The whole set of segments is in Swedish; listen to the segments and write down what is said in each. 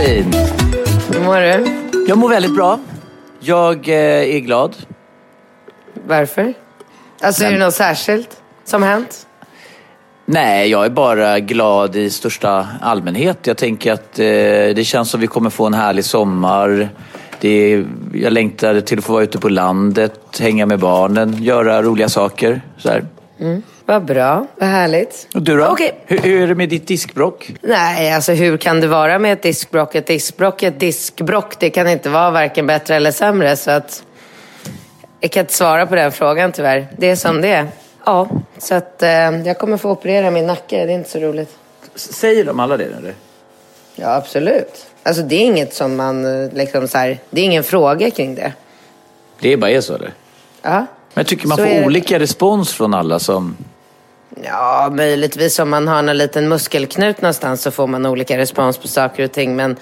Katrin! Hur mår du? Jag mår väldigt bra. Jag eh, är glad. Varför? Alltså är det något särskilt som hänt? Nej, jag är bara glad i största allmänhet. Jag tänker att eh, det känns som vi kommer få en härlig sommar. Det jag längtar till att få vara ute på landet, hänga med barnen, göra roliga saker. Så här. Vad bra, vad härligt. Och du då? Okej. Hur, hur är det med ditt diskbrock? Nej, alltså hur kan det vara med ett diskbrock? Ett diskbrock är ett diskbrock. Det kan inte vara varken bättre eller sämre. Så att jag kan inte svara på den frågan tyvärr. Det är som det är. Ja, så att eh, jag kommer få operera min nacke. Det är inte så roligt. Säger de alla det? Eller? Ja, absolut. Alltså det är inget som man eh, liksom så här, Det är ingen fråga kring det. Det bara är så eller? Ja. Men jag tycker man Så får är olika respons från alla som... Ja, möjligtvis om man har en liten muskelknut någonstans så får man olika respons på saker och ting. Men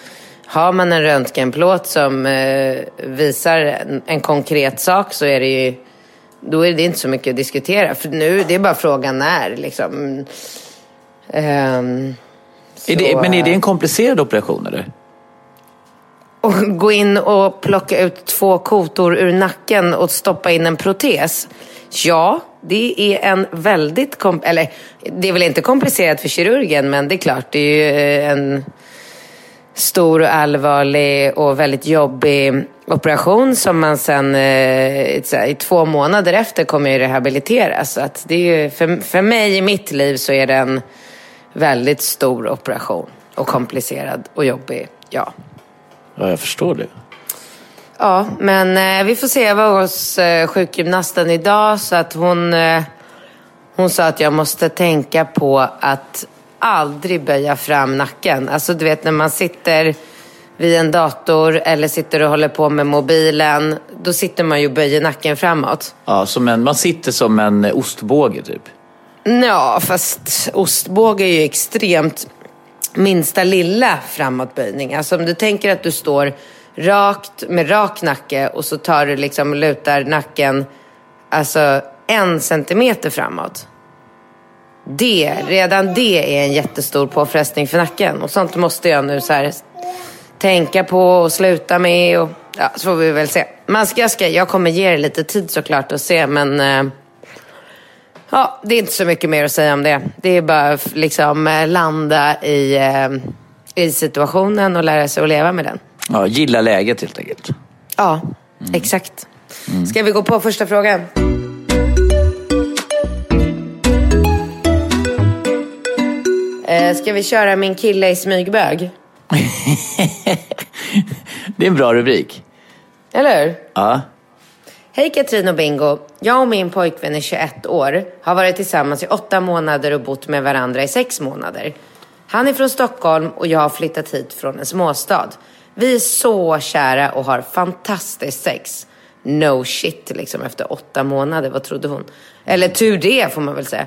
har man en röntgenplåt som eh, visar en, en konkret sak så är det ju då är det inte så mycket att diskutera. För nu, det är bara frågan när liksom. Ehm, Är det, men är det eh, en komplicerad operation eller? Och gå in och plocka ut två kotor ur nacken och stoppa in en protes. Ja, det är en väldigt... Kom- eller det är väl inte komplicerat för kirurgen, men det är klart, det är ju eh, en stor och allvarlig och väldigt jobbig operation som man sen eh, i två månader efter kommer ju rehabiliteras. Så att det är ju, för, för mig i mitt liv så är det en väldigt stor operation och komplicerad och jobbig, ja. Ja, jag förstår det. Ja, men eh, vi får se. Jag var hos eh, sjukgymnasten idag så att hon, eh, hon sa att jag måste tänka på att aldrig böja fram nacken. Alltså du vet när man sitter vid en dator eller sitter och håller på med mobilen. Då sitter man ju och böjer nacken framåt. Ja, som en, man sitter som en ostbåge typ. Ja, fast ostbåge är ju extremt minsta lilla framåtböjning. Alltså om du tänker att du står rakt med rak nacke och så tar du liksom lutar nacken alltså en centimeter framåt. Det, redan det är en jättestor påfrestning för nacken. Och sånt måste jag nu så här tänka på och sluta med. Och, ja, så får vi väl se. Man ska, jag, ska, jag kommer ge det lite tid såklart att se, men eh, Ja, det är inte så mycket mer att säga om det. Det är bara liksom eh, landa i, eh, i situationen och lära sig att leva med den. Ja, gilla läget helt enkelt. Ja, exakt. Ska vi gå på första frågan? Eh, ska vi köra min kille i smygbög? Det är en bra rubrik. Eller hur? Ja. Hej Katrin och Bingo. Jag och min pojkvän är 21 år, har varit tillsammans i åtta månader och bott med varandra i sex månader. Han är från Stockholm och jag har flyttat hit från en småstad. Vi är så kära och har fantastiskt sex. No shit liksom efter åtta månader, vad trodde hon? Eller tur det får man väl säga.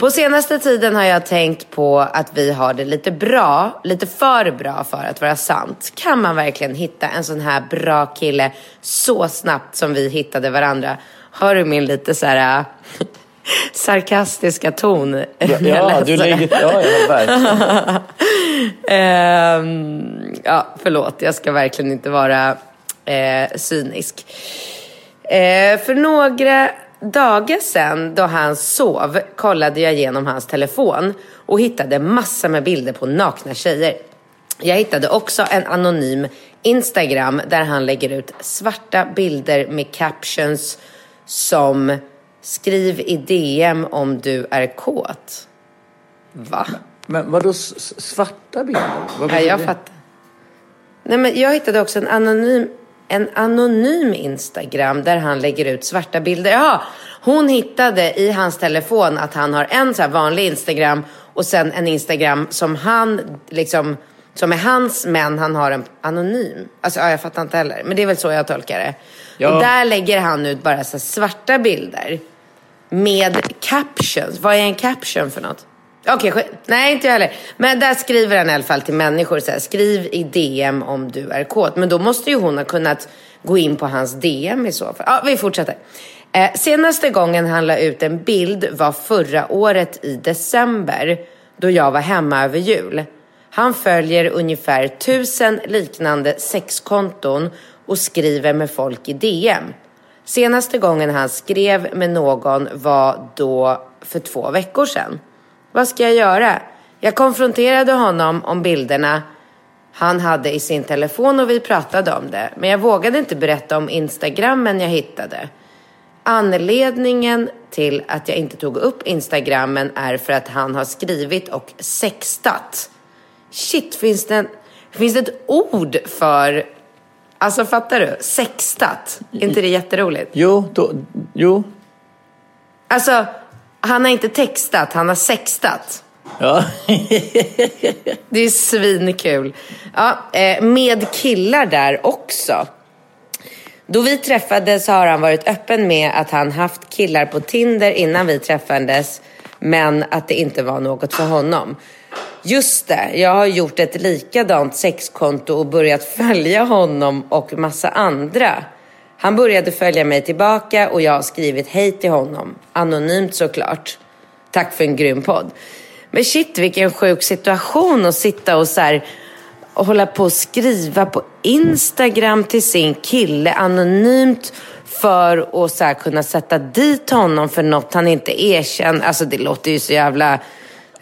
På senaste tiden har jag tänkt på att vi har det lite bra, lite för bra för att vara sant. Kan man verkligen hitta en sån här bra kille så snabbt som vi hittade varandra? Hör du min lite så här äh, sarkastiska ton? jag Ja, du lägger... Ja, ja, verkligen. Ehm, ja, förlåt. Jag ska verkligen inte vara eh, cynisk. Eh, för några dagar sedan då han sov kollade jag igenom hans telefon och hittade massor med bilder på nakna tjejer. Jag hittade också en anonym Instagram där han lägger ut svarta bilder med captions som Skriv i DM om du är kåt. Va? Men vadå svarta bilder? Vad Ja, jag det? fattar. Nej, men jag hittade också en anonym, en anonym Instagram där han lägger ut svarta bilder. Ja, hon hittade i hans telefon att han har en så vanlig Instagram och sen en Instagram som han liksom som är hans men han har en anonym. Alltså ja, jag fattar inte heller. Men det är väl så jag tolkar det. Ja. Och där lägger han ut bara så svarta bilder. Med captions. Vad är en caption för något? Okej, okay, nej inte jag heller. Men där skriver han i alla fall till människor så här, skriv i DM om du är kåt. Men då måste ju hon ha kunnat gå in på hans DM i så fall. Ja, vi fortsätter. Eh, senaste gången han la ut en bild var förra året i december då jag var hemma över jul. Han följer ungefär tusen liknande sexkonton och skriver med folk i DM. Senaste gången han skrev med någon var då för två veckor sedan. Vad ska jag göra? Jag konfronterade honom om bilderna han hade i sin telefon och vi pratade om det. Men jag vågade inte berätta om Instagrammen jag hittade. Anledningen till att jag inte tog upp Instagrammen är för att han har skrivit och sextat. Shit, finns det, en, finns det ett ord för... Alltså fattar du? Sextat. Är inte det jätteroligt? Jo, då, jo. Alltså, han har inte textat, han har sextat. Ja. Det är svinkul. Ja, eh, med killar där också. Då vi träffades har han varit öppen med att han haft killar på Tinder innan vi träffades, men att det inte var något för honom. Just det, jag har gjort ett likadant sexkonto och börjat följa honom och massa andra. Han började följa mig tillbaka och jag har skrivit hej till honom. Anonymt såklart. Tack för en grym podd. Men shit vilken sjuk situation att sitta och så här och hålla på och skriva på Instagram till sin kille anonymt för att så här kunna sätta dit honom för något han inte erkänner. Alltså det låter ju så jävla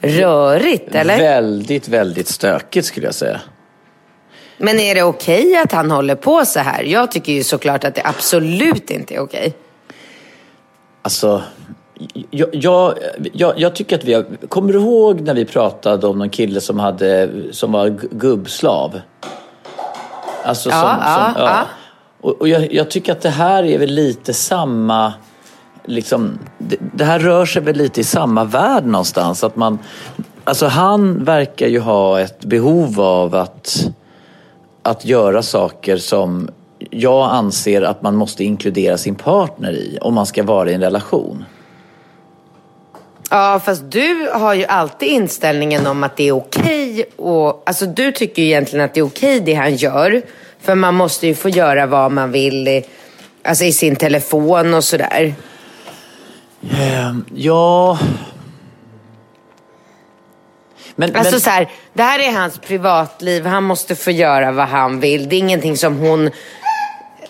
rörigt, eller? Väldigt, väldigt stökigt skulle jag säga. Men är det okej att han håller på så här? Jag tycker ju såklart att det absolut inte är okej. Alltså, jag, jag, jag, jag tycker att vi har... Kommer du ihåg när vi pratade om någon kille som, hade, som var gu- gubbslav? Alltså som, Ja, ja, som, ja. Och, och jag, jag tycker att det här är väl lite samma... Liksom, det, det här rör sig väl lite i samma värld någonstans. Att man, alltså han verkar ju ha ett behov av att, att göra saker som jag anser att man måste inkludera sin partner i om man ska vara i en relation. Ja, fast du har ju alltid inställningen om att det är okej. och Alltså du tycker ju egentligen att det är okej det han gör. För man måste ju få göra vad man vill alltså i sin telefon och sådär. Ehm, ja... Men, Alltså men, så här, det här är hans privatliv. Han måste få göra vad han vill. Det är ingenting som hon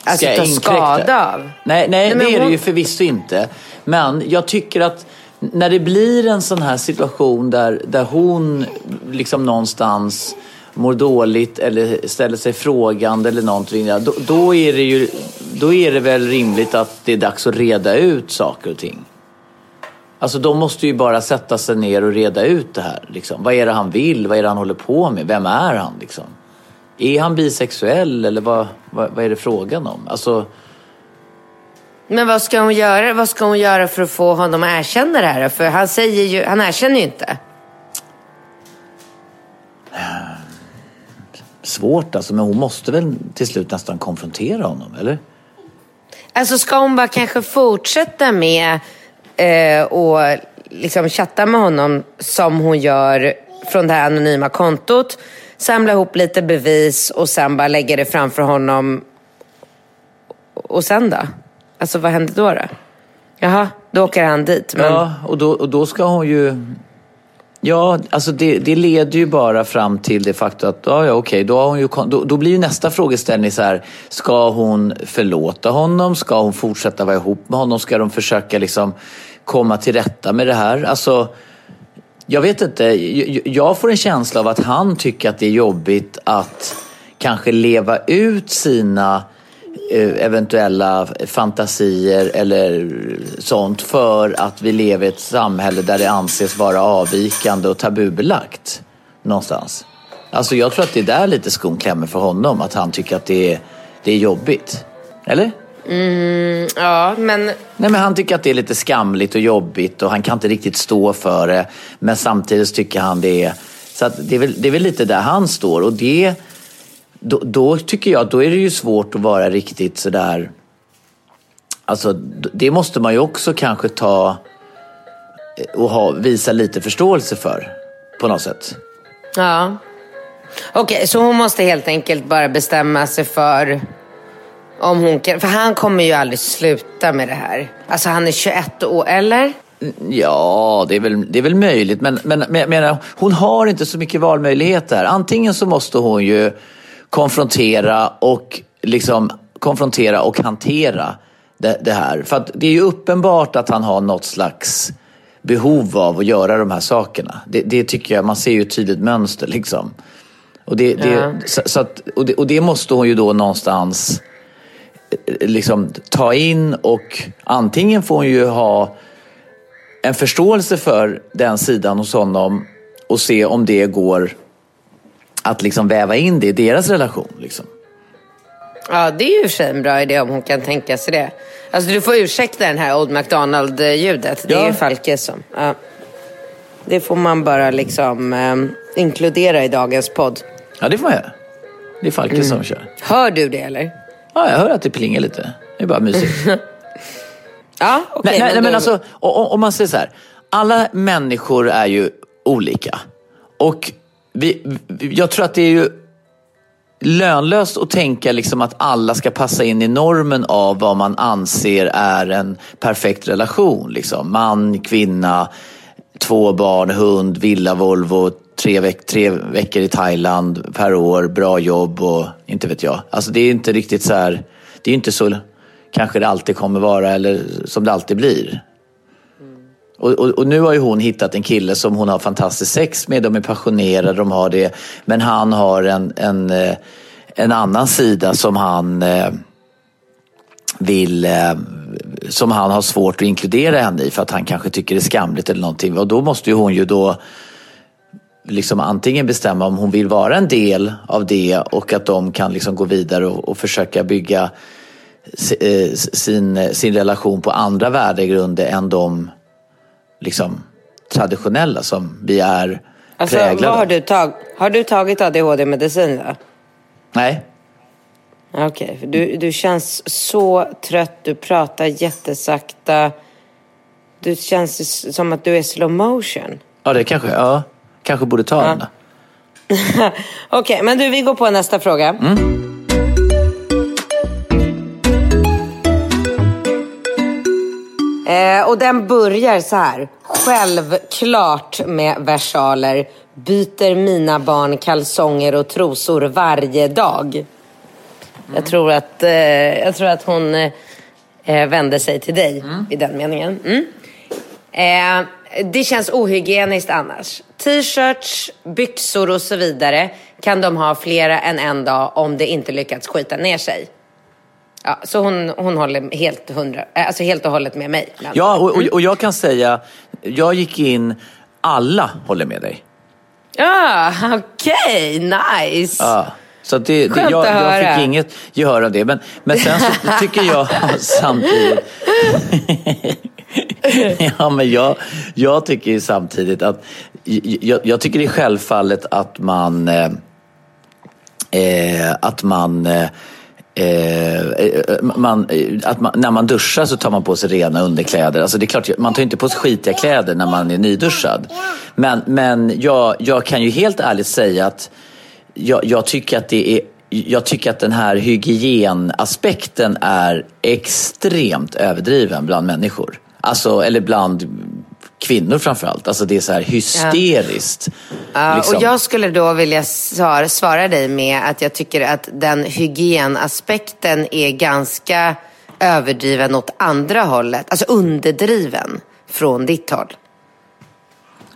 alltså, tar skada av. Nej, nej, men det är det ju förvisso inte. Men jag tycker att när det blir en sån här situation där, där hon liksom någonstans mår dåligt eller ställer sig frågande eller någonting. Då, då, är det ju, då är det väl rimligt att det är dags att reda ut saker och ting. Alltså de måste ju bara sätta sig ner och reda ut det här. Liksom. Vad är det han vill? Vad är det han håller på med? Vem är han? Liksom? Är han bisexuell eller vad, vad, vad är det frågan om? Alltså, Men vad ska hon göra? Vad ska hon göra för att få honom att erkänna det här? För han säger ju, han erkänner ju inte. svårt alltså, men hon måste väl till slut nästan konfrontera honom, eller? Alltså ska hon bara kanske fortsätta med eh, och liksom chatta med honom som hon gör från det här anonyma kontot. Samla ihop lite bevis och sen bara lägga det framför honom. Och sen då? Alltså vad händer då? då? Jaha, då åker han dit. Men... Ja, och då, och då ska hon ju... Ja, alltså det, det leder ju bara fram till det faktum att, ja, ja okej, då, har hon ju, då, då blir ju nästa frågeställning så här, ska hon förlåta honom? Ska hon fortsätta vara ihop med honom? Ska de försöka liksom komma till rätta med det här? Alltså, jag vet inte, jag, får en känsla av att han tycker att det är jobbigt att kanske leva ut sina eh, eventuella fantasier eller sånt för att vi lever i ett samhälle där det anses vara avvikande och tabubelagt någonstans. Alltså jag tror att det är där lite skon klämmer för honom, att han tycker att det är, det är jobbigt. Eller? Mm, ja, men... Nej, men han tycker att det är lite skamligt och jobbigt och han kan inte riktigt stå för det. Men samtidigt tycker han det är... Så att det, är väl, det är väl lite där han står och det då, då, tycker jag då är det ju svårt att vara riktigt sådär... Alltså, det måste man ju också kanske ta och ha, visa lite förståelse för på något sätt. Ja. Okej, okay, så hon måste helt enkelt bara bestämma sig för om hon kan... För han kommer ju aldrig sluta med det här. Alltså han är 21 år, eller? Ja, det är väl, det är väl möjligt. Men, men, men menar, hon har inte så mycket valmöjligheter. Antingen så måste hon ju konfrontera och, liksom, konfrontera och hantera det, det här. För det är ju uppenbart att han har något slags behov av att göra de här sakerna. Det, det tycker jag, man ser ju ett tydligt mönster liksom. Och det, det ja. så, så att, och, det, och det måste hon ju då någonstans liksom ta in och antingen får hon ju ha en förståelse för den sidan hos honom och se om det går att liksom väva in det i deras relation. Liksom. Ja, det är ju för sig en bra idé om hon kan tänka sig det. Alltså du får ursäkta den här Old McDonald-ljudet. Det ja. är ju Falke som... Ja. Det får man bara liksom um, inkludera i dagens podd. Ja, det får jag. Det är Falke mm. som kör. Hör du det eller? Ja, jag hör att det plingar lite. Det är bara mysigt. ja, okej. Okay, nej, nej, men, men alltså, om man säger så här. Alla människor är ju olika. Och vi, jag tror att det är ju lönlöst att tänka liksom att alla ska passa in i normen av vad man anser är en perfekt relation. Liksom. Man, kvinna, två barn, hund, villa, Volvo, tre, veck tre veckor i Thailand per år, bra jobb och inte vet jag. Alltså det är inte riktigt så här, det är inte så kanske det alltid kommer vara eller som det alltid blir. Och, och, och, nu har ju hon hittat en kille som hon har fantastiskt sex med. De är passionerade, de har det. Men han har en, en, eh, en annan sida som han eh, vill eh, som han har svårt att inkludera henne i för att han kanske tycker det är skamligt eller någonting. Och då måste ju hon ju då liksom antingen bestämma om hon vill vara en del av det och att de kan liksom gå vidare och, och försöka bygga sin, sin relation på andra värdegrunder än de liksom, traditionella som vi är alltså, präglade har du, tag har du tagit ADHD-medicin? Nej. Okej, okay, du, du känns så trött, du pratar jättesakta. Du känns som att du är slow motion. Ja, det kanske, ja. Kanske borde ta den. Okej, okay, men du, vi går på nästa fråga. Mm. Eh, och den börjar så här. Självklart med versaler. Byter mina barn kalsonger och trosor varje dag. Mm. Jag, tror att, eh, jag tror att hon eh, vänder sig till dig mm. i den meningen. Mm. Det känns ohygieniskt annars. T-shirts, byxor och så vidare kan de ha flera än en dag om det inte lyckats skita ner sig. Ja, så hon, hon håller helt, hundra, eh, alltså helt och hållet med mig. Ja, och, och, och jag kan säga, jag gick in, alla håller med dig. Ja, okej, okay, nice. Ja. Så det, det, jag, jag fick inget gehör av det. Men, men sen så tycker jag samtidigt... ja, men jag, jag tycker ju samtidigt att... Jag, jag tycker det är självfallet att man... Eh, eh att man... Eh, eh, man, eh, att man, när man duschar så tar man på sig rena underkläder. Alltså det är klart, man tar inte på sig skitiga kläder när man är nyduschad. Men, men jag, jag kan ju helt ärligt säga att jag, jag tycker att det är jag tycker att den här hygienaspekten är extremt överdriven bland människor. Alltså, eller bland kvinnor framförallt. Alltså det är så här hysteriskt. Ja, liksom. och jag skulle då vilja svara, svara dig med att jag tycker att den hygienaspekten är ganska överdriven åt andra hållet. Alltså underdriven från ditt håll.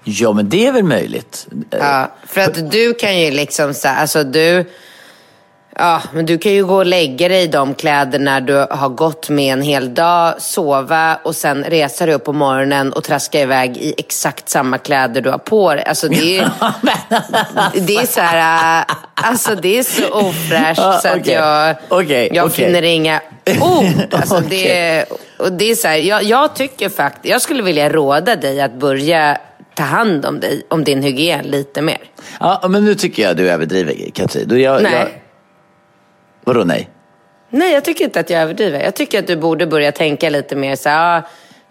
Ja, men det är väl möjligt. Ja, för att du kan ju liksom här, alltså du, ja, men du kan ju gå och lägga dig i de kläderna du har gått med en hel dag, sova och sen resa dig upp på morgonen och traska iväg i exakt samma kläder du har på dig. Alltså det är, det är så här, äh, alltså det är så ofräscht så att jag, jag finner inga ord. Alltså det, och det är så här, jag, jag tycker faktiskt, jag skulle vilja råda dig att börja ta hand om dig, om din hygien lite mer. Ja, men nu tycker jag du överdriver, Katrin. Jag, Nej. Jag, vadå nej? Nej, jag tycker inte att jag överdriver. Jag tycker att du borde börja tänka lite mer så här,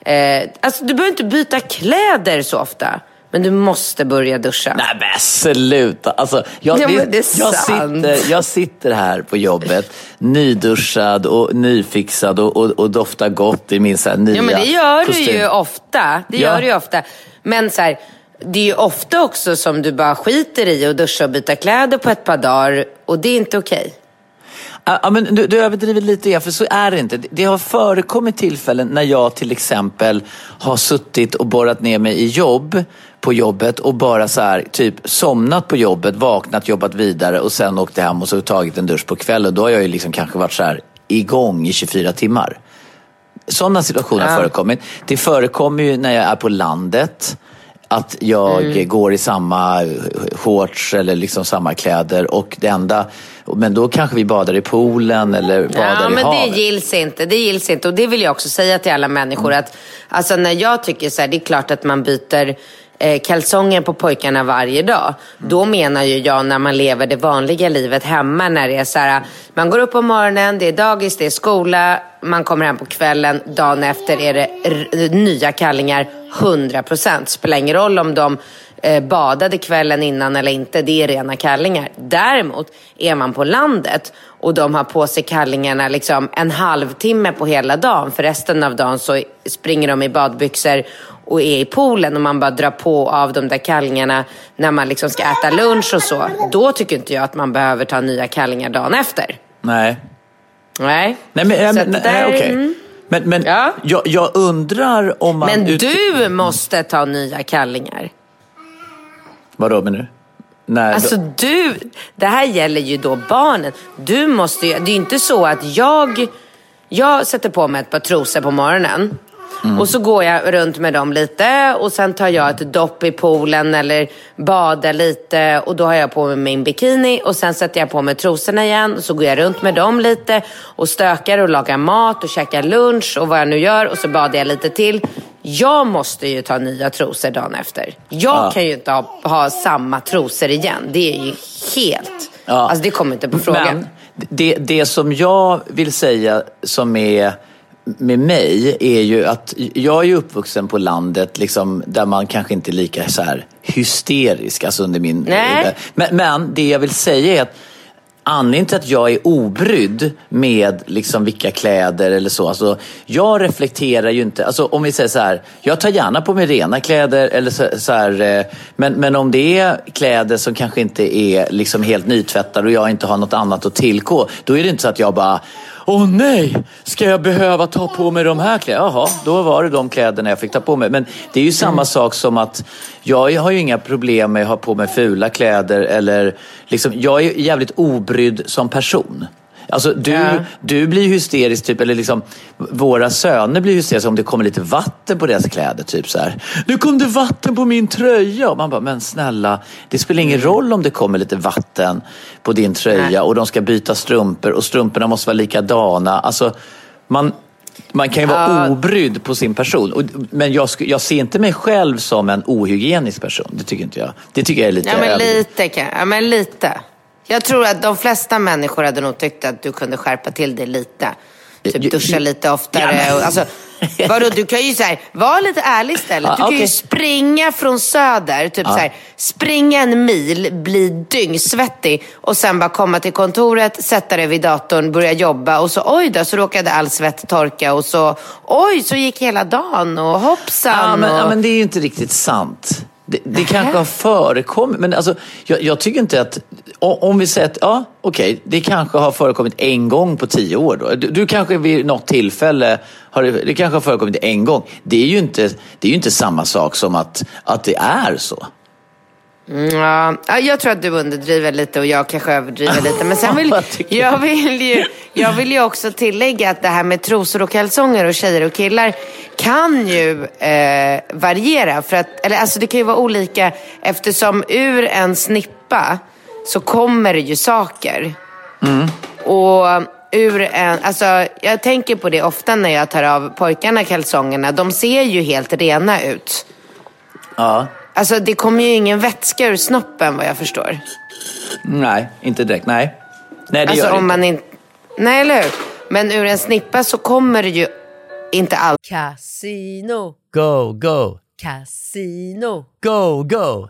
eh, alltså du behöver inte byta kläder så ofta. Men du måste börja duscha. Nej men sluta. Alltså, jag, Ja, men det- är jag, sant. sitter, jag sitter här på jobbet, nyduschad och nyfixad och, och, och doftar gott i min så här nya Ja, men det gör kostym. du ju ofta. Det Ja. gör du ju ofta. Men så här, det är ju ofta också som du bara skiter i att duscha och byta kläder på ett par dagar. Och det är inte okej. Ja, Ja, men du, du överdriver lite igen, för så är det inte. Det- Det har förekommit tillfällen när jag till exempel har suttit och borrat ner mig i jobb på jobbet och bara så här, typ somnat på jobbet, vaknat, jobbat vidare och sen åkt hem och så tagit en dusch på kvällen. Då har jag ju liksom kanske varit så här igång i 24 timmar. Sådana situationer har förekommit. Det förekommer ju när jag är på landet. Att jag Mm. går i samma shorts eller liksom samma kläder. Och det enda, men då kanske vi badar i poolen eller badar Ja, i men havet. det gills inte. Det gills inte. Och det vill jag också säga till alla människor. Att, alltså när jag tycker så här, det är klart att man byter eh, kalsonger på pojkarna varje dag. Då menar ju jag när man lever det vanliga livet hemma. När det är så här, man går upp på morgonen, det är dagis, det är skola, man kommer hem på kvällen, dagen efter är det nya kallingar, 100%. Spelar ingen roll om de eh, badade kvällen innan eller inte, det är rena kallingar. Däremot är man på landet och de har på sig kallingarna liksom en halvtimme på hela dagen, för resten av dagen så springer de i badbyxor och är i poolen och man bara drar på av de där kallingarna när man liksom ska äta lunch och så. Då tycker inte jag att man behöver ta nya kallingar dagen efter. Nej. Nej. Nej, men, Så men, nej, okej. mm. Men, men Ja. jag, jag undrar om man... Men ut- du måste ta nya kallingar. Vadå menar du? När, Alltså du, det här gäller ju då barnen. Du måste ju, det är ju inte så att jag, jag sätter på mig ett par trosor på morgonen. Och så går jag runt med dem lite och sen tar jag ett dopp i poolen eller badar lite och då har jag på mig min bikini och sen sätter jag på mig trosorna igen och så går jag runt med dem lite och stökar och lagar mat och käkar lunch och vad jag nu gör och så badar jag lite till. Jag måste ju ta nya trosor dagen efter. Jag Ja. kan ju inte ha, ha samma trosor igen. Det är ju helt... Ja. Alltså det kommer inte på frågan. Men det, det som jag vill säga som är med mig är ju att jag är uppvuxen på landet liksom, där man kanske inte är lika så här hysterisk. Alltså under min, Nej. men, men det jag vill säga är att Anledningen till att jag är obrydd med liksom vilka kläder eller så. Alltså, jag reflekterar ju inte. Alltså, om vi säger så här. Jag tar gärna på mig rena kläder. Eller så, så här, eh, men, men om det är kläder som kanske inte är liksom helt nytvättade och jag inte har något annat att tillgå. Då är det inte så att jag bara Åh nej, ska jag behöva ta på mig de här kläderna? Jaha, då var det de kläderna jag fick ta på mig. Men det är ju samma sak som att jag har ju inga problem med att ha på mig fula kläder eller liksom, jag är jävligt obrydd som person. Alltså du, Ja. du blir hysterisk, typ, eller liksom våra söner blir hysteriska om det kommer lite vatten på deras kläder. Typ så här. Nu kom det vatten på min tröja. Och man bara, men snälla, det spelar ingen roll om det kommer lite vatten på din tröja Nej. och de ska byta strumpor och strumporna måste vara likadana. Alltså, man, man kan ju vara Ja. obrydd på sin person. Men jag, jag ser inte mig själv som en ohygienisk person. Det tycker inte jag. Det tycker jag är lite Ja, men lite kan Ja, men lite. Jag tror att de flesta människor hade nog tyckt att du kunde skärpa till det lite. Ja, Typ duscha lite oftare. ja, men- alltså, Vadå, du kan ju så här, vara lite ärlig istället. Du Ja, kan ju springa från söder, typ så här, springa en mil, bli dyngsvettig och sen bara komma till kontoret, sätta dig vid datorn, börja jobba och så oj då, så råkade all svett torka och så oj, så gick hela dagen och hoppsan. Ja, men, och... ja, men det är ju inte riktigt sant. Det, det kanske har förekommit, men alltså, jag, jag tycker inte att... Om vi säger att, ja, okej, det kanske har förekommit en gång på tio år då. Du, du kanske vid något tillfälle, har det, det kanske har förekommit en gång. Det är ju inte, det är ju inte samma sak som att, att det är så. Ja, ja, jag tror att du underdriver lite och jag kanske överdriver lite. Men sen vill jag, vill ju, jag vill ju också tillägga att det här med trosor och kalsonger och tjejer och killar kan ju eh, variera. För att, eller alltså det kan ju vara olika eftersom ur en snippa så kommer det ju saker. Och ur en, alltså, jag tänker på det ofta när jag tar av pojkarna kalsongerna. De ser ju helt rena ut. Ja. Alltså det kommer ju ingen vätska ur snoppen vad jag förstår. Nej, inte direkt. Nej. Nej, det Alltså gör det om inte. man inte... Nej, eller hur? Men ur en snippa så kommer det ju inte allt. Casino, Go, go, casino, go, go,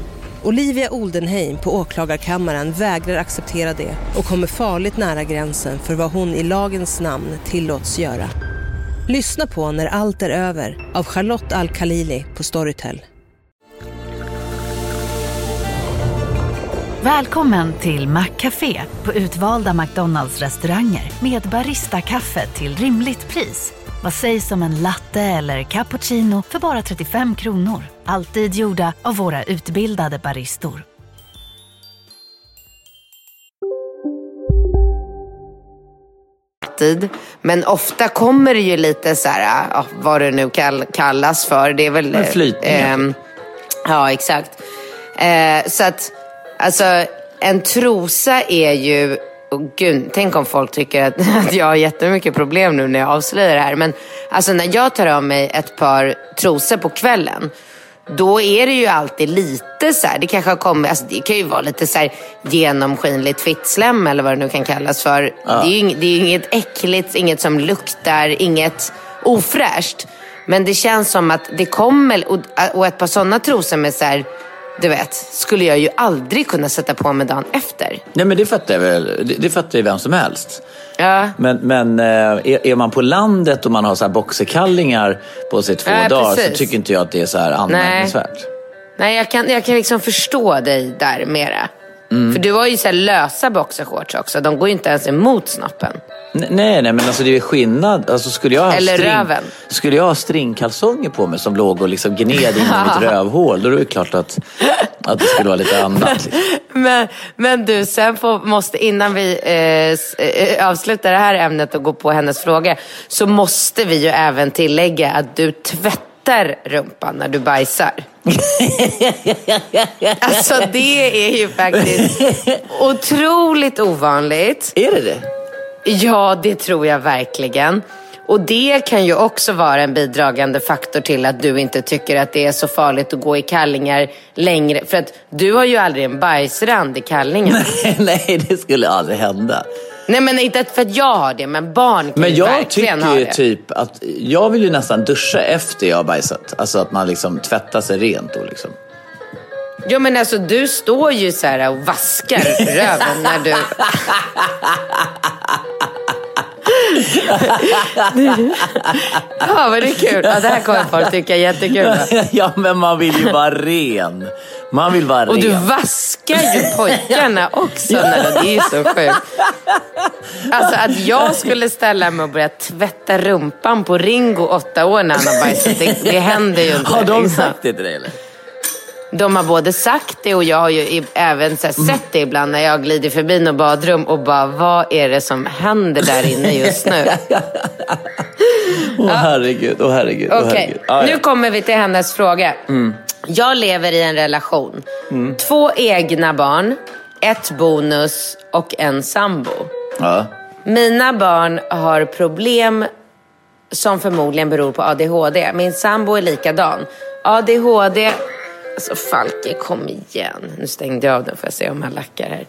Olivia Oldenheim på åklagarkammaren vägrar acceptera det och kommer farligt nära gränsen för vad hon i lagens namn tillåts göra. Lyssna på När allt är över av Charlotte Al-Khalili på Storytel. Välkommen till Maccafé på utvalda McDonalds restauranger med Baristakaffe till rimligt pris. Vad sägs om en latte eller cappuccino för bara 35 kronor? Alltid gjorda av våra utbildade baristor. alltid. Men ofta kommer det ju lite så här, ja, vad det nu kall, kallas för. Det är väl... Men flytningar, ehm, ja, exakt. Eh, så att, alltså, en trosa är ju... Oh, gud, tänk om folk tycker att, att jag har jättemycket problem nu när jag avslöjar det här. Men alltså när jag tar av mig ett par trosor på kvällen. Då är det ju alltid lite så här, det kanske har kommit, alltså det kan ju vara lite så här genomskinligt fittslem eller vad det nu kan kallas för. Det är ju det är ju inget äckligt, inget som luktar, inget ofräscht. Men det känns som att det kommer, och, och ett par sådana trosor med så här, du vet, skulle jag ju aldrig kunna sätta på mig dagen efter. Nej, men det fattar jag väl. Det, det fattar ju vem som helst. Ja. Men, men eh, är, är man på landet och man har så här boxerkallingar på sig två Ja, dagar precis. så tycker inte jag att det är så här anmärkningsvärt. Nej, jag kan, jag kan liksom förstå dig där mera. Mm. För du har ju så lösa boxershorts också. De går ju inte ens emot snoppen. N- Nej, nej, men alltså det är skillnad. Alltså, skulle, jag ha Eller string, röven. skulle jag ha stringkalsonger på mig som låg och liksom gned in i mitt rövhål, då är det klart att, att det skulle vara lite annat. Men, men du, sen får, måste, innan vi eh, eh, avslutar det här ämnet och går på hennes fråga, så måste vi ju även tillägga att du tvättar rumpan när du bajsar. Alltså det är ju faktiskt otroligt ovanligt. Är det det? Ja, det tror jag verkligen. Och det kan ju också vara en bidragande faktor till att du inte tycker att det är så farligt att gå i kallingar längre. För att du har ju aldrig en bajsrand i kallingarna. Nej, det skulle aldrig hända. Nej men inte för att jag har det, men barn kan Men ju jag verkligen ha tycker ju det. typ att jag vill ju nästan duscha efter jag har bajsat. Alltså att man liksom tvättar sig rent då liksom. Jo men alltså du står ju så här och vaskar röven när du... ja men det är kul. Ja, det här kommer folk tycka är jättekul. ja, men man vill ju vara ren. Man vill vara Och du ren. vaskar ju pojkarna också. När det är ju så sjukt. Alltså att jag skulle ställa mig och börja tvätta rumpan på Ringo åtta år när han har bajsat. Det, det händer ju inte. Har de liksom. sagt det till dig eller? De har både sagt det och jag har ju även här sett det ibland när jag glider förbi något badrum och bara, vad är det som händer där inne just nu? Åh herregud, åh herregud, åh Okej, herregud. Ja, nu kommer vi till hennes fråga. Jag lever i en relation. Två egna barn, ett bonus och en sambo. Ja. Mina barn har problem som förmodligen beror på ADHD. Min sambo är likadan. ADHD... Alltså Falke, kom igen. Nu stängde jag av den får jag se om han lackar här.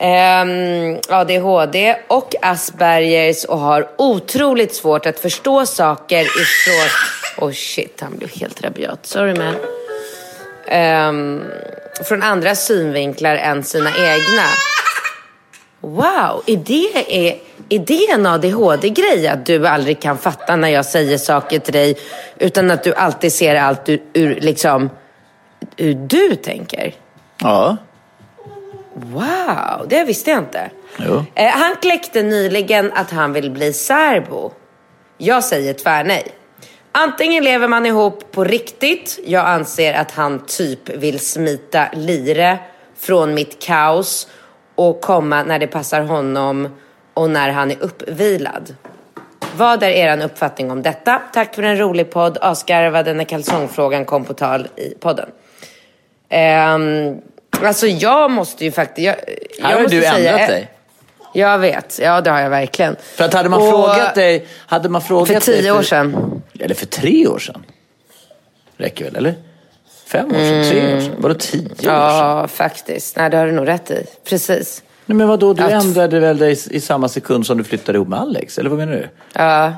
Ehm, um, ADHD och Aspergers och har otroligt svårt att förstå saker ifrån... Oh shit, han blev helt rabiat. Sorry man. Um, från andra synvinklar än sina egna. Wow, är det, är, är det en ADHD-grej? Att du aldrig kan fatta när jag säger saker till dig utan att du alltid ser allt ur, ur liksom, hur du tänker? ja. Wow, det visste jag inte. Jo. Eh, han kläckte nyligen att han vill bli särbo. Jag säger tvärnej. Antingen lever man ihop på riktigt. Jag anser att han typ vill smita lire från mitt kaos och komma när det passar honom och när han är uppvilad. Vad är er uppfattning om detta? Tack för en rolig podd. Asgarvade när kalsongfrågan kom på tal i podden. Um, alltså jag måste ju faktiskt... Jag, jag Här har måste du säga- ändrat dig. Jag vet, ja det har jag verkligen. För att hade man Och- frågat dig... Hade man frågat För dig tio år sedan. Eller för tre år sedan. Räcker väl, eller? Fem år sedan? Tre år sedan? Vadå tio år sedan? Mm. Ja, faktiskt. Nej, det har du nog rätt i. Precis. Nej, men vadå, du Ja, t- ändrade väl dig i, i samma sekund som du flyttade ihop med Alex? Eller vad menar du? Ja,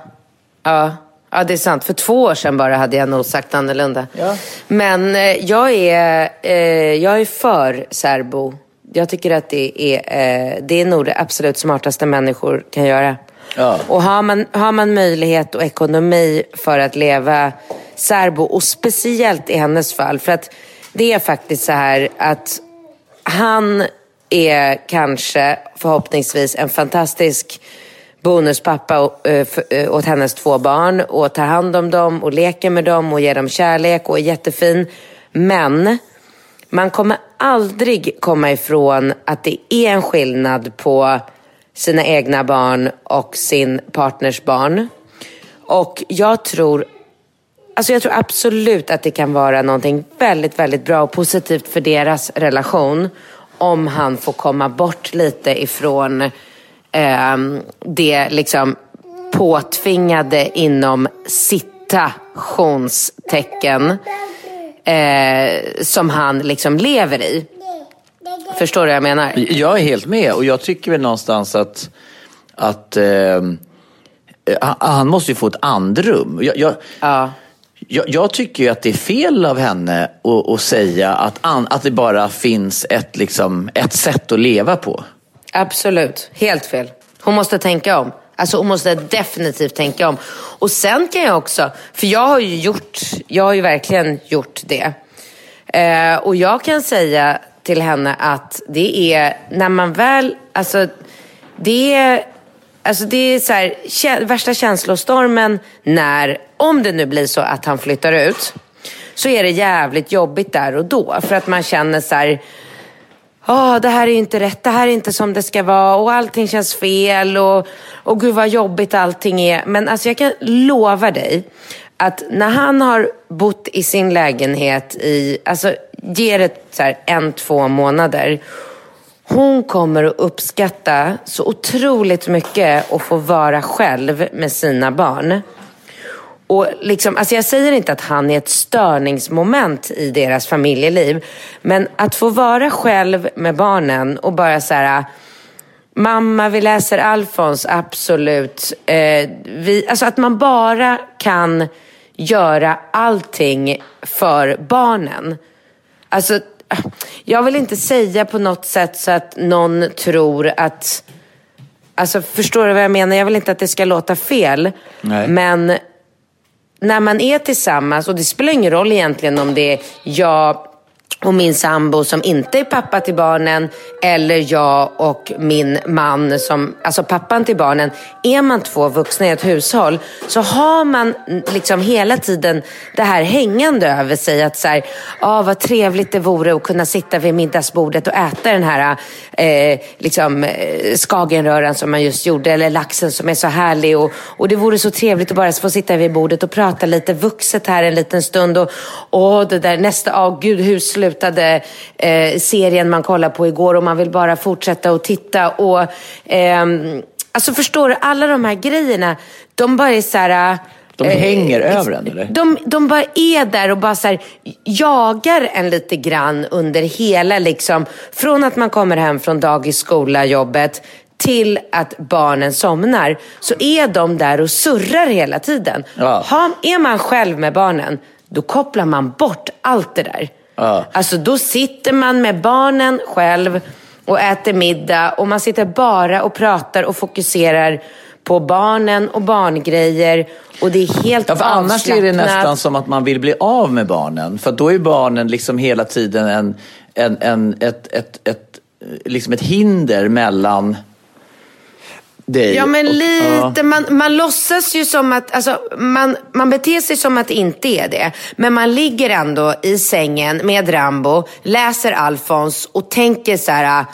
ja. Ja, det är sant. För två år sedan bara hade jag nog sagt annorlunda. Ja. Men eh, jag, är, eh, jag är för särbo. Jag tycker att det är, eh, det är nog det absolut smartaste människor kan göra. Ja. Och har man, har man möjlighet och ekonomi för att leva särbo, och speciellt i hennes fall, för att det är faktiskt så här att han är kanske förhoppningsvis en fantastisk bonuspappa eh, eh, åt hennes två barn och tar hand om dem och leker med dem och ger dem kärlek och är jättefin. Men man kommer aldrig komma ifrån att det är en skillnad på sina egna barn och sin partners barn. Och jag tror Alltså jag tror absolut att det kan vara någonting väldigt, väldigt bra och positivt för deras relation om han får komma bort lite ifrån ehm, det liksom påtvingade inom citationstecken eh, som han liksom lever i. Förstår du vad jag menar? Jag är helt med och jag tycker väl någonstans att, att eh, han- han måste ju få ett andrum. Jag, jag, Ja. jag, jag tycker ju att det är fel av henne att, att säga att, an, att det bara finns ett, liksom, ett sätt att leva på. Absolut, helt fel. Hon måste tänka om. Alltså hon måste definitivt tänka om. Och sen kan jag också, för jag har ju gjort, jag har ju verkligen gjort det. Eh, och jag kan säga till henne att det är när man väl, alltså det är, alltså det är så här, kä- värsta känslostormen när, om det nu blir så att han flyttar ut, så är det jävligt jobbigt där och då. För att man känner så här, oh, det här är inte rätt, det här är inte som det ska vara och allting känns fel och, och gud vad jobbigt allting är. Men alltså jag kan lova dig att när han har bott i sin lägenhet i, alltså ge det så här en, två månader hon kommer att uppskatta så otroligt mycket att få vara själv med sina barn. Och liksom, alltså jag säger inte att han är ett störningsmoment i deras familjeliv. Men att få vara själv med barnen och bara så här... Mamma, vi läser Alfons, absolut. Eh, vi, alltså att man bara kan göra allting för barnen. Alltså, jag vill inte säga på något sätt så att någon tror att... Alltså, förstår du vad jag menar? Jag vill inte att det ska låta fel. Nej. Men när man är tillsammans, och det spelar ingen roll egentligen om det är jag och min sambo som inte är pappa till barnen eller jag och min man som, alltså pappan till barnen. Är man två vuxna i ett hushåll så har man liksom hela tiden det här hängande över sig att så här, ah, vad trevligt det vore att kunna sitta vid middagsbordet och äta den här eh, liksom, eh, skagenröran som man just gjorde eller laxen som är så härlig och, och det vore så trevligt att bara få sitta vid bordet och prata lite vuxet här en liten stund och, och det där nästa, oh, gud hur slutade eh, serien man kollade på igår och man vill bara fortsätta och titta. Och, ehm, alltså förstår du, alla de här grejerna, de bara är så här... De eh, hänger över en, eller? De, de bara är där och bara så här, jagar en lite grann under hela, liksom, från att man kommer hem från dagis, skola, jobbet till att barnen somnar. Så är de där och surrar hela tiden. Ja. Har, är man själv med barnen, då kopplar man bort allt det där. Ja. Alltså då sitter man med barnen själv och äter middag och man sitter bara och pratar och fokuserar på barnen och barngrejer och det är helt Ja, för annars är det nästan som att man vill bli av med barnen. För då är barnen liksom hela tiden en, en, en, ett, ett, ett, liksom ett hinder mellan dig Ja men lite, man, man låtsas ju som att, alltså man, man beter sig som att det inte är det. Men man ligger ändå i sängen med Rambo, läser Alfons och tänker så här,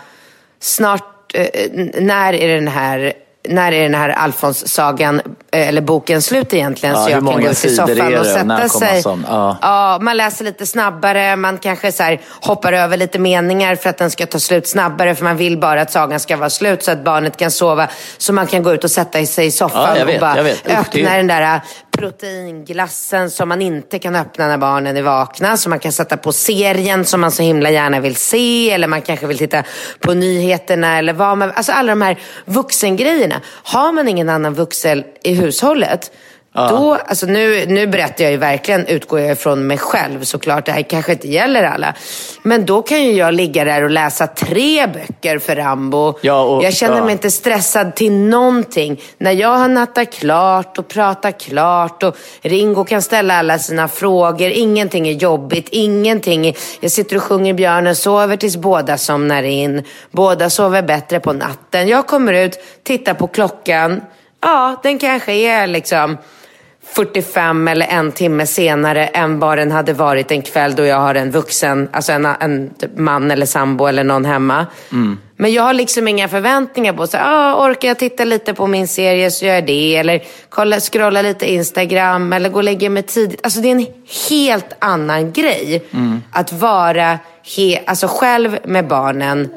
snart, eh, när är den här när är den här Alfons-sagan, eh, eller boken slut egentligen? Ja, så jag kan gå är soffan och sätta sig. ja. Ja, man läser lite snabbare, man kanske så hoppar över lite meningar för att den ska ta slut snabbare. För man vill bara att sagan ska vara slut så att barnet kan sova. Så man kan gå ut och sätta sig i soffan Ja, vet, och bara öppna det- den där proteinglassen som man inte kan öppna när barnen är vakna. Så man kan sätta på serien som man så himla gärna vill se. Eller man kanske vill titta på nyheterna eller vad man... Alltså alla de här vuxengrejerna. Har man ingen annan vuxen i hushållet då, alltså nu, nu berättar jag ju verkligen, utgår jag ifrån mig själv såklart. Det här kanske inte gäller alla. Men då kan ju jag ligga där och läsa tre böcker för Rambo. Ja, och- jag känner ja. mig inte stressad till någonting. När jag har nattat klart och pratat klart och Ringo kan ställa alla sina frågor. Ingenting är jobbigt, ingenting. Är... Jag sitter och sjunger Björnen sover tills båda somnar in. Båda sover bättre på natten. Jag kommer ut, tittar på klockan. Ja, den kanske är liksom 45 eller en timme senare än vad den hade varit en kväll då jag har en vuxen, alltså en, en man eller sambo eller någon hemma. Men jag har liksom inga förväntningar på så ah, orkar jag titta lite på min serie så gör jag det. Eller kolla, scrolla lite Instagram eller gå och lägga mig tidigt. Alltså det är en helt annan grej. Att vara he, alltså själv med barnen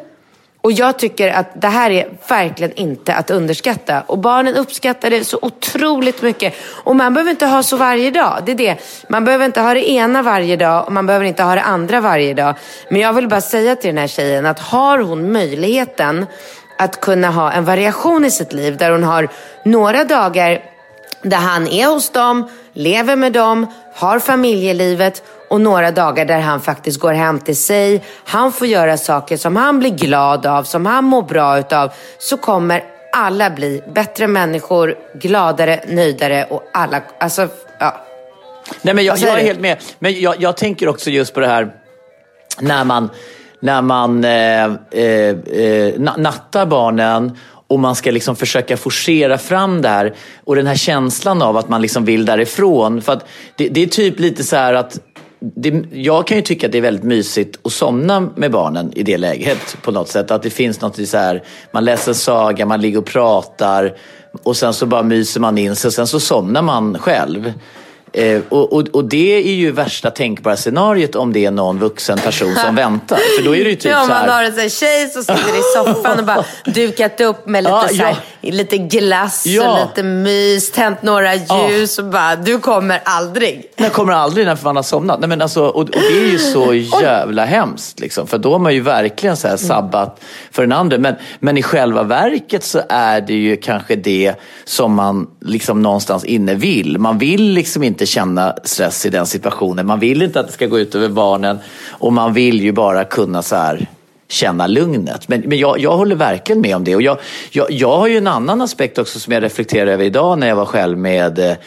och jag tycker att det här är verkligen inte att underskatta. Och barnen uppskattar det så otroligt mycket. Och man behöver inte ha så varje dag. Det är det. Man behöver inte ha det ena varje dag och man behöver inte ha det andra varje dag. Men jag vill bara säga till den här tjejen att har hon möjligheten att kunna ha en variation i sitt liv där hon har några dagar där han är hos dem, lever med dem, har familjelivet och några dagar där han faktiskt går hem till sig. Han får göra saker som han blir glad av, som han mår bra utav. Så kommer alla bli bättre människor, gladare, nöjdare och alla, alltså, ja. Nej, men jag, jag är helt med. Men jag, jag tänker också just på det här när man, när man eh, eh, eh, na- nattar barnen och man ska liksom försöka forcera fram det här och den här känslan av att man liksom vill därifrån. För att det, det är typ lite så här att det, jag kan ju tycka att det är väldigt mysigt att somna med barnen i det läget på något sätt. Att det finns något så här, man läser en saga, man ligger och pratar och sen så bara myser man in sig och sen så somnar man själv. Eh, och, och, och det är ju värsta tänkbara scenariot om det är någon vuxen person som väntar. För då är det ju typ ja, så man här... har en sån tjej som sitter i soffan och bara dukat upp med lite, Ja, så här, ja. Lite glass Ja. och lite mys, tänt några ljus och bara, du kommer aldrig. Jag kommer aldrig när man har somnat. Nej, men alltså, och, och det är ju så jävla hemskt. Liksom, för då har man ju verkligen så här sabbat för den andra. Men, men i själva verket så är det ju kanske det som man liksom någonstans inne vill. Man vill liksom inte känna stress i den situationen. Man vill inte att det ska gå ut över barnen. Och man vill ju bara kunna så här känna lugnet. Men, men jag, jag håller verkligen med om det. Och jag, jag, jag har ju en annan aspekt också som jag reflekterar över idag när jag var själv med eh,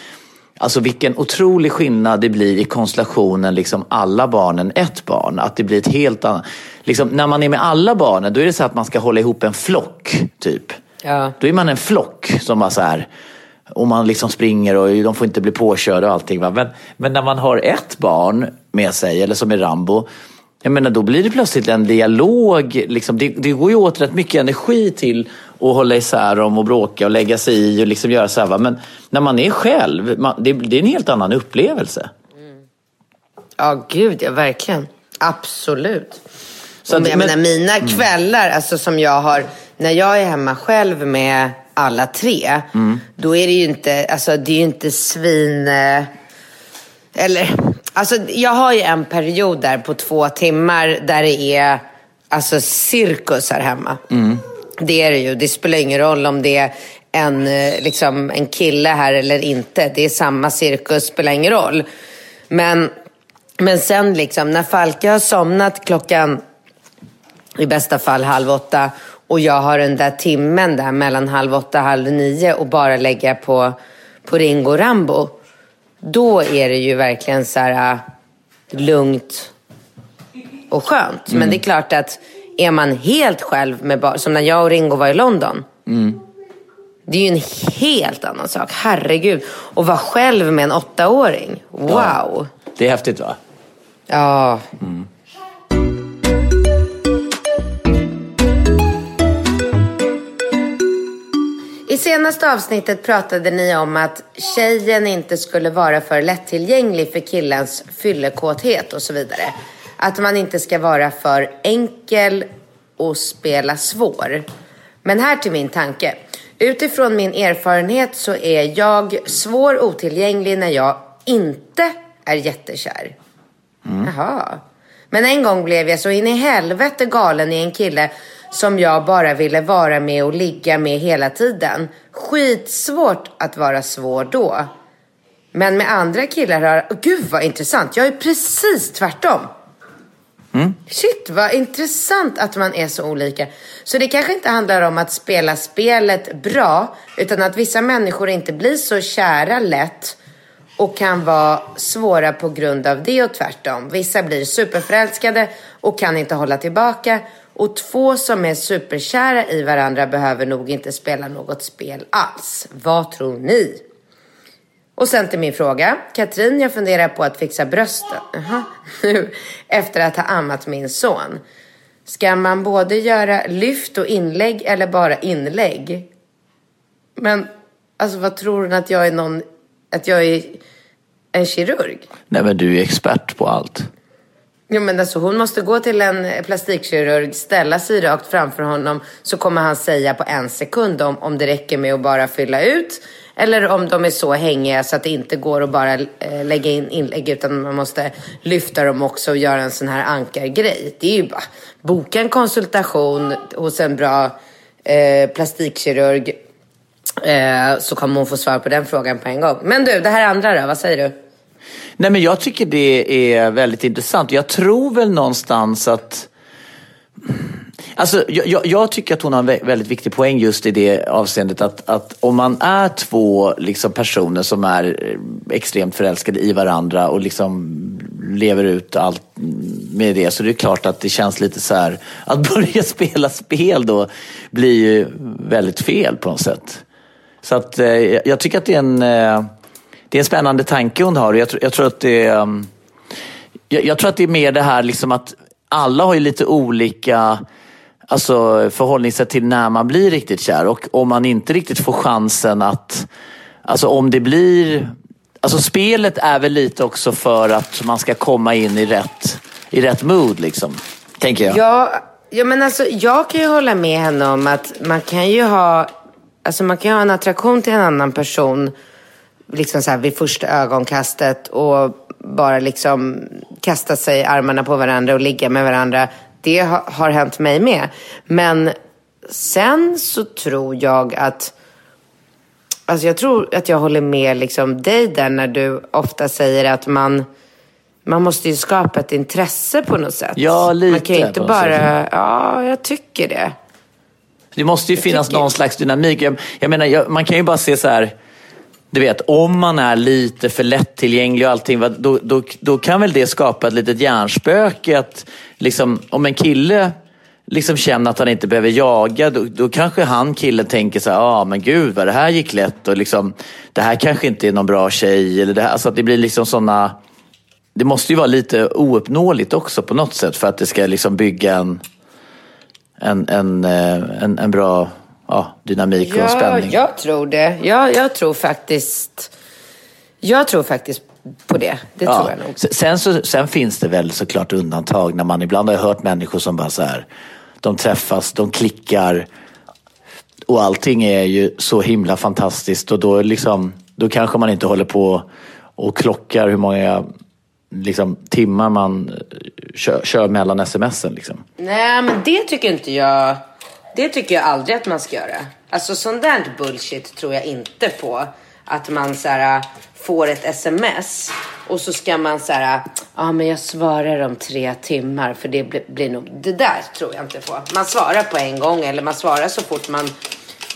Alltså vilken otrolig skillnad det blir i konstellationen liksom alla barnen ett barn. Att det blir ett helt annat... Liksom, när man är med alla barnen då är det så att man ska hålla ihop en flock. typ. Ja. Då är man en flock som bara så här... Och man liksom springer och de får inte bli påkörda och allting. Va? Men, men när man har ett barn med sig, eller som i Rambo. Jag menar, då blir det plötsligt en dialog. Liksom, det, det går ju åt rätt mycket energi till att hålla isär dem och bråka och lägga sig i och liksom göra så här. Va? Men när man är själv, man, det, det är en helt annan upplevelse. Ja, gud ja, verkligen. Absolut. Så att- jag men- menar, mina kvällar, alltså som jag har, när jag är hemma själv med alla tre, då är det ju inte, alltså det är ju inte svin... eh, Eller, alltså jag har ju en period där på två timmar där det är alltså cirkus här hemma. Det är det ju. Det spelar ingen roll om det är en, eh, liksom, en kille här eller inte. Det är samma cirkus, spelar ingen roll. Men, men sen liksom, när Falke har somnat klockan i bästa fall halv åtta och jag har den där timmen där mellan halv åtta och halv nio och bara lägga på, på Ringo Rambo. Då är det ju verkligen så här äh, lugnt och skönt. Men det är klart att är man helt själv med barn, som när jag och Ringo var i London. Det är ju en helt annan sak. Herregud. Och vara själv med en åttaåring. Wow. Det är häftigt va? Ja. I senaste avsnittet pratade ni om att tjejen inte skulle vara för lättillgänglig för killens fyllekåthet och så vidare. Att man inte ska vara för enkel och spela svår. Men här till min tanke. Utifrån min erfarenhet så är jag svår otillgänglig när jag inte är jättekär. Jaha. Men en gång blev jag så in i helvete galen i en kille som jag bara ville vara med och ligga med hela tiden. Skitsvårt att vara svår då. Men med andra killar har... Oh, gud vad intressant. Jag är precis tvärtom. Shit vad intressant att man är så olika. Så det kanske inte handlar om att spela spelet bra. Utan att vissa människor inte blir så kära lätt. Och kan vara svåra på grund av det och tvärtom. Vissa blir superförälskade och kan inte hålla tillbaka. Och två som är superkära i varandra behöver nog inte spela något spel alls. Vad tror ni? Och sen till min fråga. Katrin, jag funderar på att fixa brösten. Jaha, nu efter att ha ammat min son. Ska man både göra lyft och inlägg eller bara inlägg? Men alltså vad tror hon att jag är någon, att jag är en kirurg? Nej men du är expert på allt. Jo men alltså hon måste gå till en plastikkirurg, ställa sig rakt framför honom så kommer han säga på en sekund om, om det räcker med att bara fylla ut eller om de är så hängiga så att det inte går att bara eh, lägga in inlägg utan man måste lyfta dem också och göra en sån här ankargrej. Det är ju bara boka en konsultation hos en bra eh, plastikkirurg eh, så kommer hon få svar på den frågan på en gång. Men du, det här andra då, vad säger du? Nej men jag tycker det är väldigt intressant. Jag tror väl någonstans att Alltså, jag, jag, jag tycker att hon har en väldigt viktig poäng just i det avseendet att, att om man är två liksom, personer som är eh, extremt förälskade i varandra och liksom lever ut allt med det så det är klart att det känns lite så här att börja spela spel då blir ju väldigt fel på något sätt. Så att eh, jag jag tycker att det är en, eh, det är en spännande tanke hon har jag, tror- jag tror att det är, um, jag, jag tror att det är mer det här liksom att alla har ju lite olika alltså, förhållningssätt till när man blir riktigt kär. Och om man inte riktigt får chansen att, alltså om det blir Alltså spelet är väl lite också för att man ska komma in i rätt, i rätt mood liksom. Tänker jag. Ja, ja, men alltså jag kan ju hålla med henne om att man kan ju ha, alltså man kan ju ha en attraktion till en annan person liksom så här vid första ögonkastet och bara liksom kasta sig armarna på varandra och ligga med varandra. Det har, har hänt mig med. Men sen så tror jag att Alltså jag tror att jag håller med liksom dig där när du ofta säger att man, man måste ju skapa ett intresse på något sätt. Ja, lite Man kan ju inte något bara, sätt. ja jag tycker det. Det måste ju finnas tycker- någon slags dynamik. Jag, jag menar, jag, man kan ju bara se så här. Du vet, om man är lite för lättillgänglig och allting, då, då, då kan väl det skapa ett litet hjärnspöke. Att, liksom, om en kille liksom känner att han inte behöver jaga, då, då kanske han killen tänker så här, ah, men gud vad det här gick lätt och liksom, det här kanske inte är någon bra tjej. Eller det här, alltså att det blir liksom såna, det måste ju vara lite ouppnåeligt också på något sätt för att det ska liksom bygga en, en, en, eh, en, en bra ja, dynamik och Ja, spänning. jag tror det. Ja, jag tror faktiskt, jag tror faktiskt på det. Det Ja. tror jag nog. Sen, så, sen finns det väl såklart undantag när man ibland har hört människor som bara så här, de träffas, de klickar och allting är ju så himla fantastiskt och då, liksom, då kanske man inte håller på och klockar hur många liksom, timmar man eh, kör, kör mellan smsen. Liksom. Nej, men det tycker inte jag. Det tycker jag aldrig att man ska göra. Alltså sånt där bullshit tror jag inte på. Att man så här, får ett sms och så ska man så här, ja ah, men jag svarar om tre timmar för det blir, blir nog, det där tror jag inte på. Man svarar på en gång eller man svarar så fort man,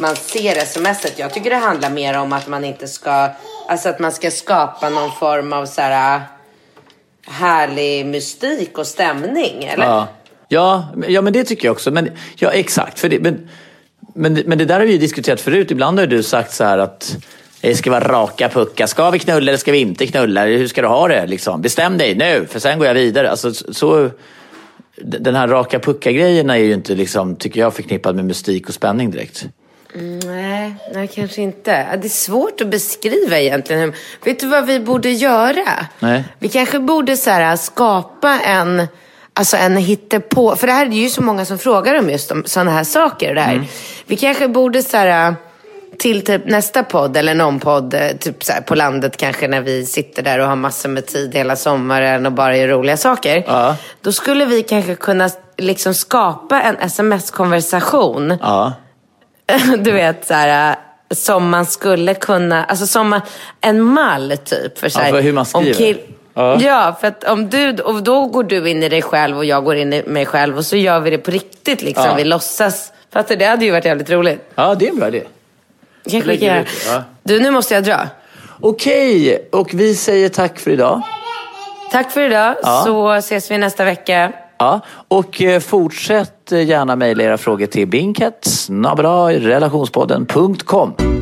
man ser smset. Jag tycker det handlar mer om att man inte ska, alltså att man ska skapa någon form av så här härlig mystik och stämning, eller? Ja. Ja, ja, men det tycker jag också. Men, ja, exakt. För det, men, men, men det där har vi ju diskuterat förut. Ibland har du sagt så här att det ska vara raka puckar. Ska vi knulla eller ska vi inte knulla? Hur ska du ha det? Liksom? Bestäm dig nu, för sen går jag vidare. Alltså, så, den här raka puckar-grejen är ju inte, liksom, tycker jag, förknippad med mystik och spänning direkt. Nej, nej, kanske inte. Det är svårt att beskriva egentligen. Vet du vad vi borde göra? Nej. Vi kanske borde så här, skapa en, alltså en hittepå... För det här är ju så många som frågar om just sådana här saker. Det här. Vi kanske borde så här, till typ nästa podd eller någon podd eh, typ så här, på landet kanske när vi sitter där och har massor med tid hela sommaren och bara gör roliga saker. Ja. Då skulle vi kanske kunna liksom skapa en sms-konversation Ja. du vet så här som man skulle kunna, alltså som en mall typ. För, så Ja, här, för hur man skriver. Ja. Ja. för att om du, och då går du in i dig själv och jag går in i mig själv och så gör vi det på riktigt liksom. Ja. Vi låtsas. Fattar? Det hade ju varit jävligt roligt. ja, det är en bra idé. Kanske vi kan ja. Du, nu måste jag dra. Okej, och vi säger tack för idag. Tack för idag, Ja. så ses vi nästa vecka. Ja, och eh, fortsätt eh, gärna mejla era frågor till binket relationspodden.com.